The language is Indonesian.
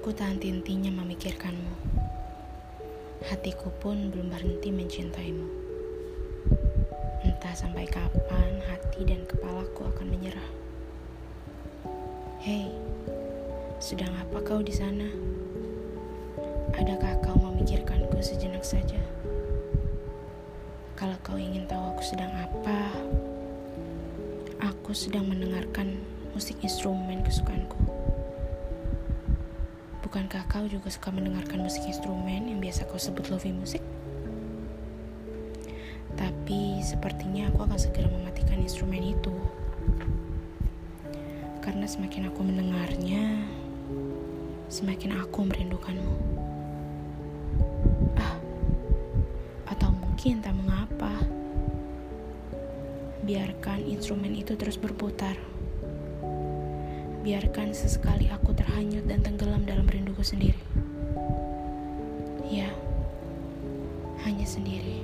Aku tak henti-hentinya memikirkanmu. Hatiku pun belum berhenti mencintaimu. Entah sampai kapan hati dan kepalaku akan menyerah. Hei, sedang apa kau di sana? Adakah kau memikirkanku sejenak saja? Kalau kau ingin tahu aku sedang apa, aku sedang mendengarkan musik instrumen kesukaanku. Bukankah kau juga suka mendengarkan musik instrumen yang biasa kau sebut lofi musik? Tapi sepertinya aku akan segera mematikan instrumen itu. Karena semakin aku mendengarnya, semakin aku merindukanmu. Ah, atau mungkin tak mengapa. Biarkan instrumen itu terus berputar biarkan sesekali aku terhanyut dan rinduku sendiri. Ya, hanya sendiri.